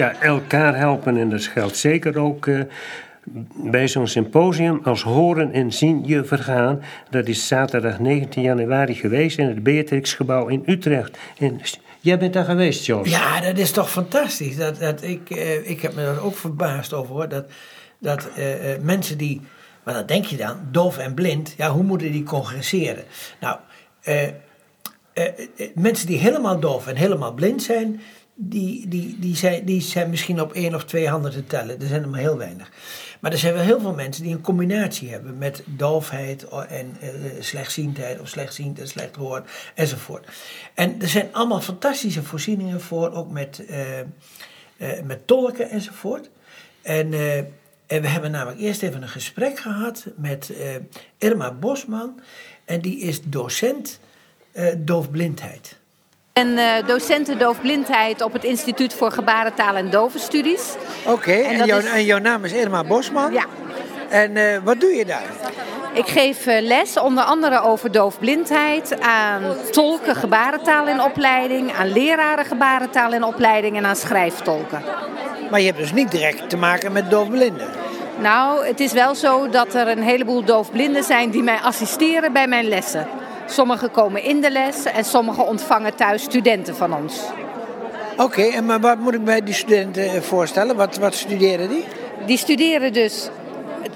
Ja, elkaar helpen en dat geldt zeker ook uh, bij zo'n symposium als Horen en Zien je Vergaan. Dat is zaterdag 19 januari geweest in het Beatrixgebouw in Utrecht. En jij bent daar geweest, Jos? Ja, dat is toch fantastisch. Dat, dat, ik, uh, ik heb me daar ook verbaasd over hoor. Dat, dat uh, mensen die, maar dan denk je dan, doof en blind, ja, hoe moeten die congresseren? Nou, mensen die helemaal doof en helemaal blind zijn, die, die, die, zijn, die zijn misschien op één of twee handen te tellen. Er zijn er maar heel weinig. Maar er zijn wel heel veel mensen die een combinatie hebben met doofheid en uh, slechtziendheid of slechtziend en slecht horen enzovoort. En er zijn allemaal fantastische voorzieningen voor, ook met, uh, met tolken enzovoort. En, en we hebben namelijk eerst even een gesprek gehad met Irma Bosman. En die is docent doofblindheid ben uh, docenten doofblindheid op het Instituut voor Gebarentaal en Dovenstudies. Oké, en, en, en, jouw naam is Irma Bosman? Ja. En uh, wat doe je daar? Ik geef uh, les onder andere over doofblindheid aan tolken gebarentaal in opleiding, aan leraren gebarentaal in opleiding en aan schrijftolken. Maar je hebt dus niet direct te maken met doofblinden? Nou, het is wel zo dat er een heleboel doofblinden zijn die mij assisteren bij mijn lessen. Sommigen komen in de les en sommigen ontvangen thuis studenten van ons. Oké, en maar wat moet ik bij die studenten eh, voorstellen? Wat, wat studeren die? Die studeren dus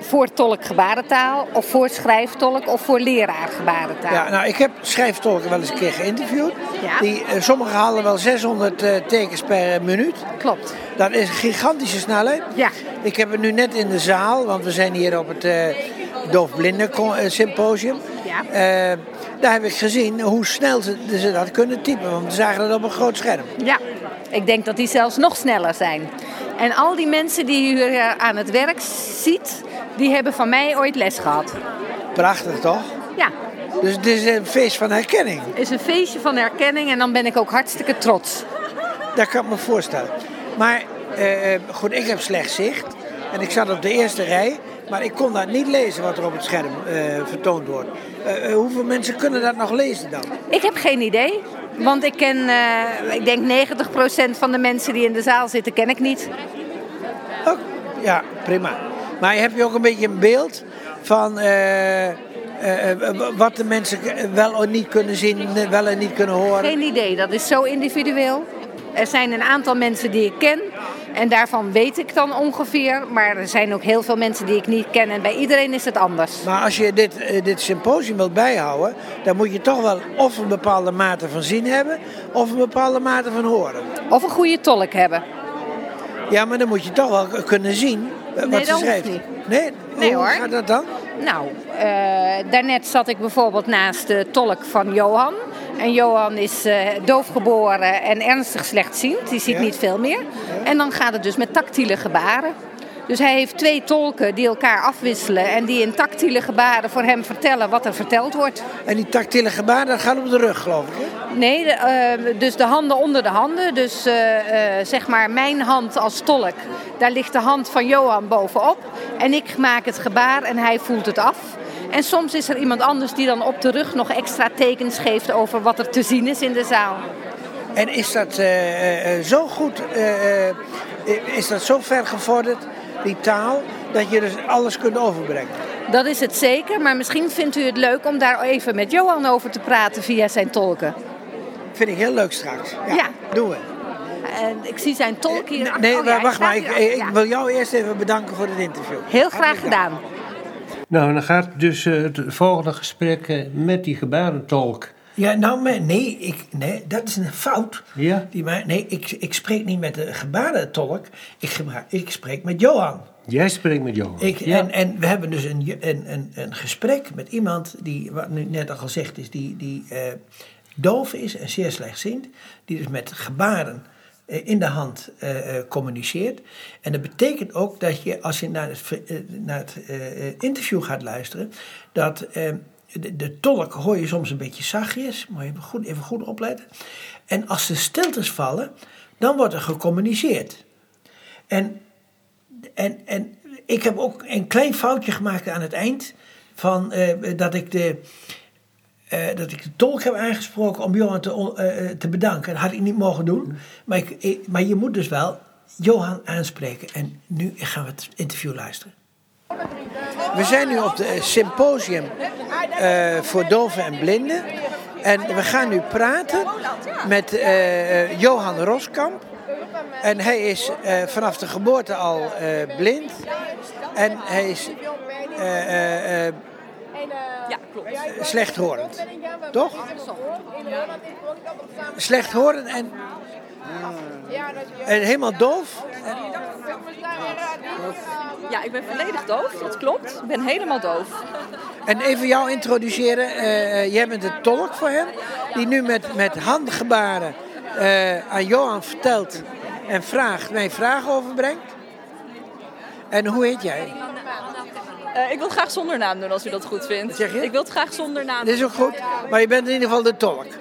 voor tolk gebarentaal of voor schrijftolk of voor leraar gebarentaal. Ja, nou ik heb schrijftolken wel eens een keer geïnterviewd. Ja. Die, uh, sommigen halen wel 600 uh, eh, tekens per minuut. Klopt. Dat is een gigantische snelheid. Ja. Ik heb het nu net in de zaal, want we zijn hier op het uh, doofblinden symposium. Ja. Daar heb ik gezien hoe snel ze, ze dat kunnen typen. Want we zagen dat op een groot scherm. Ja, ik denk dat die zelfs nog sneller zijn. En al die mensen die u hier aan het werk ziet, die hebben van mij ooit les gehad. Prachtig toch? Ja. Dus het is een feest van herkenning. Het is een feestje van herkenning en dan ben ik ook hartstikke trots. Dat kan ik me voorstellen. Maar uh, goed, ik heb slecht zicht. En ik zat op de eerste rij. Maar ik kon dat niet lezen wat er op het scherm uh, vertoond wordt. Uh, hoeveel mensen kunnen dat nog lezen dan? Ik heb geen idee. Want ik ken, uh, ik denk 90% van de mensen die in de zaal zitten, ken ik niet. Oh, ja, prima. Maar heb je ook een beetje een beeld van wat de mensen wel of niet kunnen zien, wel en niet kunnen horen? Geen idee, dat is zo individueel. Er zijn een aantal mensen die ik ken en daarvan weet ik dan ongeveer. Maar er zijn ook heel veel mensen die ik niet ken. En bij iedereen is het anders. Maar als je dit, eh, dit symposium wilt bijhouden, dan moet je toch wel of een bepaalde mate van zien hebben, of een bepaalde mate van horen. Of een goede tolk hebben. Ja, maar dan moet je toch wel kunnen zien eh, wat nee, ze schrijft. Niet. Nee, nee hoe hoor. gaat dat dan? Nou, uh, daarnet zat ik bijvoorbeeld naast de tolk van Johan. En Johan is uh, doofgeboren en ernstig slechtziend. Die ziet Ja. niet veel meer. En dan gaat het dus met tactiele gebaren. Dus hij heeft twee tolken die elkaar afwisselen en die in tactiele gebaren voor hem vertellen wat er verteld wordt. En die tactiele gebaren, dat gaat op de rug, geloof ik. Hè? Nee, de, eh, dus de handen onder de handen. Dus eh, eh, zeg maar mijn hand als tolk, daar ligt de hand van Johan bovenop. En ik maak het gebaar en hij voelt het af. En soms is er iemand anders die dan op de rug nog extra tekens geeft over wat er te zien is in de zaal. En is dat eh, eh, zo goed, eh, eh, is dat zo ver gevorderd, die taal, dat je dus alles kunt overbrengen? Dat is het zeker, maar misschien vindt u het leuk om daar even met Johan over te praten via zijn tolken. Vind ik heel leuk straks. Ja, Ja. doen we. En ik zie zijn tolk hier. Nee, Oh ja, wacht maar. Ik, ik wil jou eerst even bedanken voor het interview. Heel graag gedaan. Nou, en dan gaat dus eh, het volgende gesprek eh, met die gebarentolk. Ja, nou, maar nee, ik, nee, dat is een fout. Ja? Die maar, nee, ik, ik spreek niet met de gebarentolk. Ik, gebra- ik spreek met Johan. Jij spreekt met Johan. Ik, ja. en, en we hebben dus een, een, een, een gesprek met iemand die, wat nu net al gezegd is, die, die eh, doof is en zeer slechtziend. Die dus met gebaren in de hand eh, eh, communiceert. En dat betekent ook dat je, als je naar het, eh, naar eh, eh, interview gaat luisteren, dat eh, de, de tolk hoor je soms een beetje zachtjes, moet je even goed, even goed opletten. En als de stiltes vallen, dan wordt er gecommuniceerd. En en, en ik heb ook een klein foutje gemaakt aan het eind. Van, eh, dat, ik de, eh, dat ik de tolk heb aangesproken om Johan te, eh, eh, te bedanken. Dat had ik niet mogen doen. Maar, ik, maar je moet dus wel Johan aanspreken. En nu gaan we het interview luisteren. We zijn nu op de symposium voor doven en blinden. En we gaan nu praten met Johan Roskamp. En hij is vanaf de geboorte al blind. En hij is. Slechthorend. Toch? Slechthorend en, en helemaal doof. Ja, ik ben volledig doof, dat klopt. Ik ben helemaal doof. En even jou introduceren. Uh, jij bent de tolk voor hem. Die nu met, met handgebaren uh, aan Johan vertelt en vraagt, mij vragen overbrengt. En hoe heet jij? Uh, ik wil het graag zonder naam doen als u dat goed vindt. zeg je? Ik wil het graag zonder naam Dat is ook goed, maar je bent in ieder geval de tolk.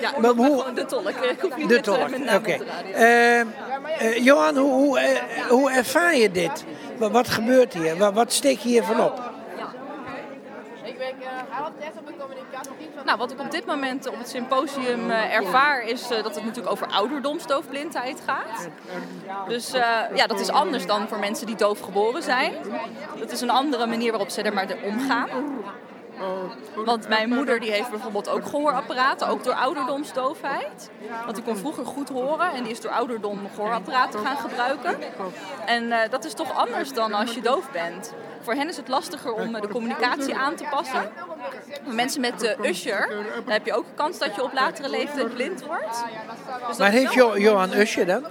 Ja, maar hoe, de tolk. Ik hoef niet de tolk, oké. Okay. Uh, Johan, hoe, hoe, uh, hoe ervaar je dit? Wat, wat gebeurt hier? Wat, wat steek je hiervan op? Nou, wat ik op dit moment op het symposium uh, ervaar is uh, dat het natuurlijk over ouderdomsdoofblindheid gaat. Dus uh, ja, dat is anders dan voor mensen die doof geboren zijn. Dat is een andere manier waarop ze er maar omgaan. Want mijn moeder die heeft bijvoorbeeld ook gehoorapparaten, ook door ouderdomsdoofheid. Want die kon vroeger goed horen en die is door ouderdom gehoorapparaten gaan gebruiken. En dat is toch anders dan als je doof bent. Voor hen is het lastiger om de communicatie aan te passen. Mensen met de Usher, dan heb je ook kans dat je op latere leeftijd blind wordt. Dus maar heeft jo Johan Usher dan?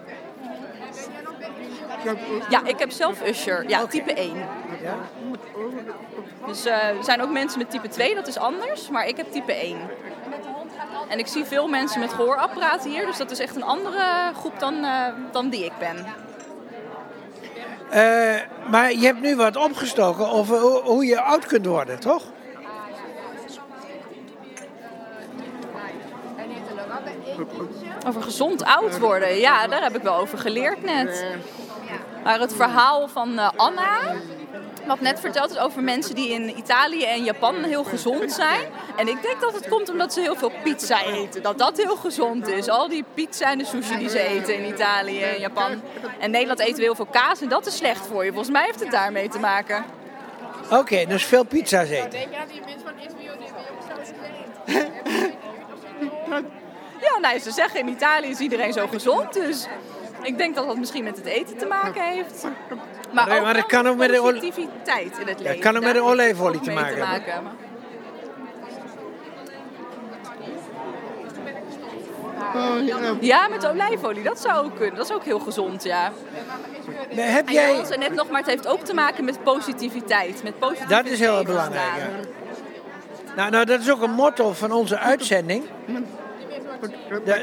Ja, ik heb zelf Usher. Ja, type 1. Ja? Dus uh, er zijn ook mensen met type 2, dat is anders. Maar ik heb type 1. En ik zie veel mensen met gehoorapparaten hier. Dus dat is echt een andere groep dan, uh, dan die ik ben. Uh, maar je hebt nu wat opgestoken over hoe je oud kunt worden, toch? Over gezond oud worden, ja, daar heb ik wel over geleerd net. Maar het verhaal van Anna, wat net verteld is over mensen die in Italië en Japan heel gezond zijn. En ik denk dat het komt omdat ze heel veel pizza eten. Dat dat heel gezond is. Al die pizza en de sushi die ze eten in Italië en Japan. En Nederland eten we heel veel kaas en dat is slecht voor je. Volgens mij heeft het daarmee te maken. Oké, okay, dus veel pizza's eten. Ja, nou, ze zeggen in Italië is iedereen zo gezond. Dus ik denk dat dat misschien met het eten te maken heeft. Maar, nee, maar het kan ook met de positiviteit in het leven. Het kan ook met de olijfolie te maken, te maken. Oh, ja, met de olijfolie, dat zou ook kunnen. Dat is ook heel gezond, ja. heb jij... En net nog, maar het heeft ook te maken met positiviteit. Met positiviteit dat is heel belangrijk, ja. Nou, nou, dat is ook een motto van onze uitzending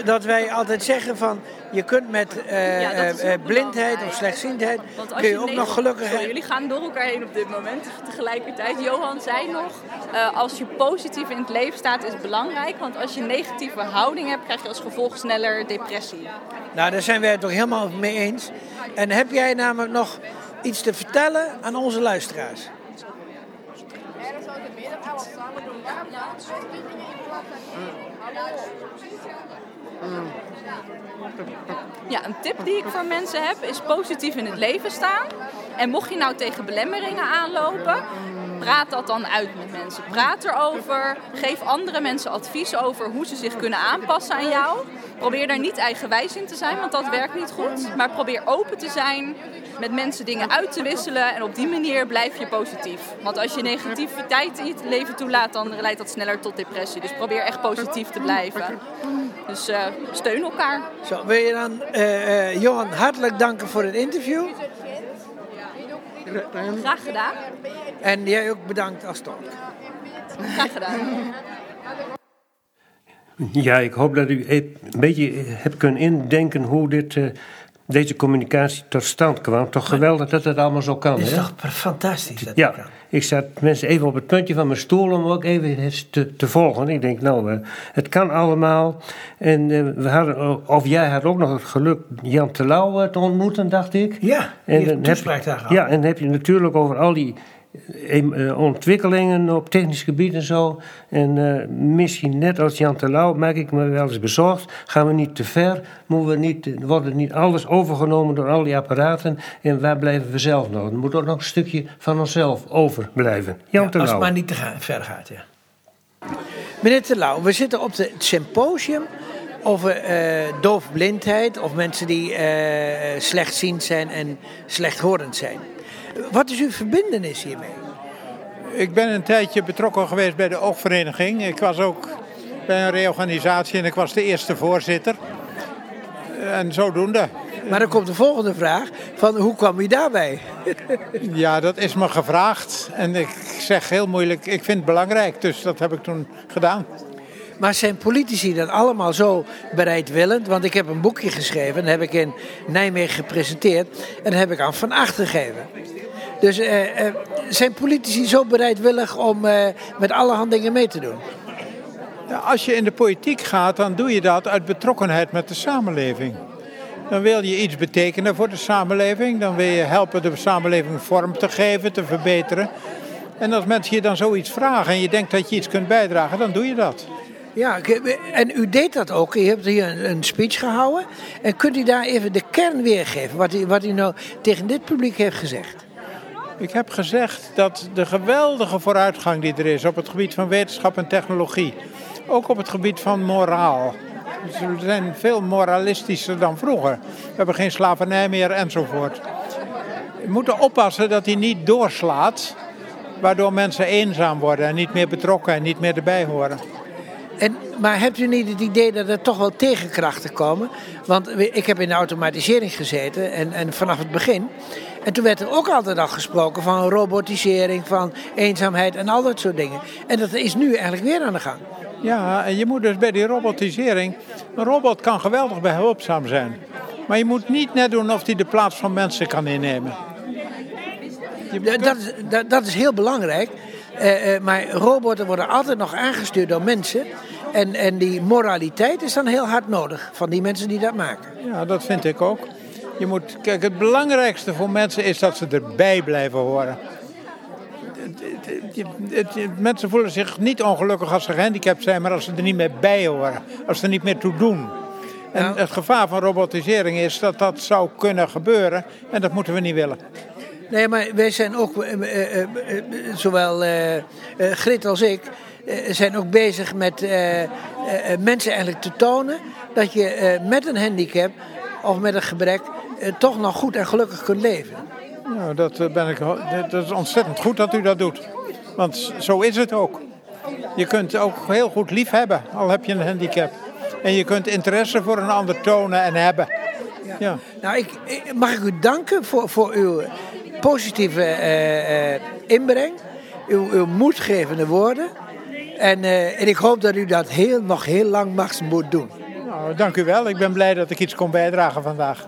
dat wij altijd zeggen van je kunt met uh, uh, blindheid of slechtziendheid kun je, ook nog gelukkig zijn. Jullie gaan door elkaar heen op dit moment. Tegelijkertijd, Johan zei nog, uh, als je positief in het leven staat is belangrijk. Want als je negatieve houding hebt, krijg je als gevolg sneller depressie. Nou, daar zijn wij het toch helemaal mee eens. En heb jij namelijk nog iets te vertellen aan onze luisteraars? Ja, een tip die ik voor mensen heb is positief in het leven staan. En mocht je nou tegen belemmeringen aanlopen, praat dat dan uit met mensen. Praat erover. Geef andere mensen advies over hoe ze zich kunnen aanpassen aan jou. Probeer daar niet eigenwijs in te zijn, want dat werkt niet goed. Maar probeer open te zijn, met mensen dingen uit te wisselen. En op die manier blijf je positief. Want als je negativiteit in je leven toelaat, dan leidt dat sneller tot depressie. Dus probeer echt positief te blijven. Dus uh, steun elkaar. Zo, wil je dan uh, uh, Johan hartelijk danken voor het interview. Graag gedaan. En jij ook bedankt als tolk. Graag gedaan. Ja, ik hoop dat u een beetje hebt kunnen indenken hoe dit deze communicatie tot stand kwam. Toch geweldig dat het allemaal zo kan. Het is hè? toch fantastisch dat Ja, ik zat mensen even op het puntje van mijn stoel om ook even te, te volgen. Ik denk, nou, uh, het kan allemaal. En uh, we hadden, of jij had ook nog het geluk Jan Terlouw te ontmoeten, dacht ik. Ja, en heb je, Ja, en dan heb je natuurlijk over al die eh, ontwikkelingen op technisch gebied en zo. En eh, misschien net als Jan Terlouw maak ik me wel eens bezorgd. Gaan we niet te ver? Moeten we niet, wordt niet alles overgenomen door al die apparaten? En waar blijven we zelf nog? Er moet ook nog een stukje van onszelf overblijven. Jan ja, Als het maar niet te gaan, ver gaat, ja. Meneer Terlouw, we zitten op het symposium over uh, doofblindheid of mensen die slechtziend zijn en slechthorend zijn. Wat is uw verbindenis hiermee? Ik ben een tijdje betrokken geweest bij de oogvereniging. Ik was ook bij een reorganisatie en ik was de eerste voorzitter. En zodoende. Maar dan komt de volgende vraag: van hoe kwam u daarbij? ja, dat is me gevraagd. En ik zeg heel moeilijk, ik vind het belangrijk. Dus dat heb ik toen gedaan. Maar zijn politici dan allemaal zo bereidwillend? Want ik heb een boekje geschreven, dat heb ik in Nijmegen gepresenteerd. En dat heb ik aan Van Acht gegeven. Dus uh, uh, zijn politici zo bereidwillig om uh, met alle dingen mee te doen? Als je in de politiek gaat, dan doe je dat uit betrokkenheid met de samenleving. Dan wil je iets betekenen voor de samenleving. Dan wil je helpen de samenleving vorm te geven, te verbeteren. En als mensen je dan zoiets vragen en je denkt dat je iets kunt bijdragen, dan doe je dat. Ja, en u deed dat ook. U hebt hier een speech gehouden. En kunt u daar even de kern weergeven, wat u, wat u nou tegen dit publiek heeft gezegd? Ik heb gezegd dat de geweldige vooruitgang die er is op het gebied van wetenschap en technologie, ook op het gebied van moraal. Dus we zijn veel moralistischer dan vroeger. We hebben geen slavernij meer enzovoort. We moeten oppassen dat die niet doorslaat, waardoor mensen eenzaam worden en niet meer betrokken en niet meer erbij horen. En, maar hebt u niet het idee dat er toch wel tegenkrachten komen? Want ik heb in de automatisering gezeten en, en vanaf het begin. En toen werd er ook altijd al gesproken van robotisering, van eenzaamheid en al dat soort dingen. En dat is nu eigenlijk weer aan de gang. Ja, en je moet dus bij die robotisering. Een robot kan geweldig behulpzaam zijn. Maar je moet niet net doen of hij de plaats van mensen kan innemen. Dat, dat is heel belangrijk. Uh, uh, maar robotten worden altijd nog aangestuurd door mensen. En, en die moraliteit is dan heel hard nodig van die mensen die dat maken. Ja, dat vind ik ook. Je moet, kijk, het belangrijkste voor mensen is dat ze erbij blijven horen. Mensen voelen zich niet ongelukkig als ze gehandicapt zijn, maar als ze er niet meer bij horen. Als ze er niet meer toe doen. En het gevaar van robotisering is dat dat zou kunnen gebeuren en dat moeten we niet willen. Nee, maar wij zijn ook, uh, uh, zowel Grit als ik, zijn ook bezig met mensen eigenlijk te tonen dat je met een handicap of met een gebrek toch nog goed en gelukkig kunt leven. Nou, dat, ben ik, dat is ontzettend goed dat u dat doet. Want zo is het ook. Je kunt ook heel goed lief hebben, al heb je een handicap. En je kunt interesse voor een ander tonen en hebben. Ja. Nou, ik, mag ik u danken voor, voor uw positieve uh, inbreng, uw, moedgevende woorden. En, uh, en ik hoop dat u dat heel, nog heel lang mag doen. Nou, dank u wel. Ik ben blij dat ik iets kon bijdragen vandaag.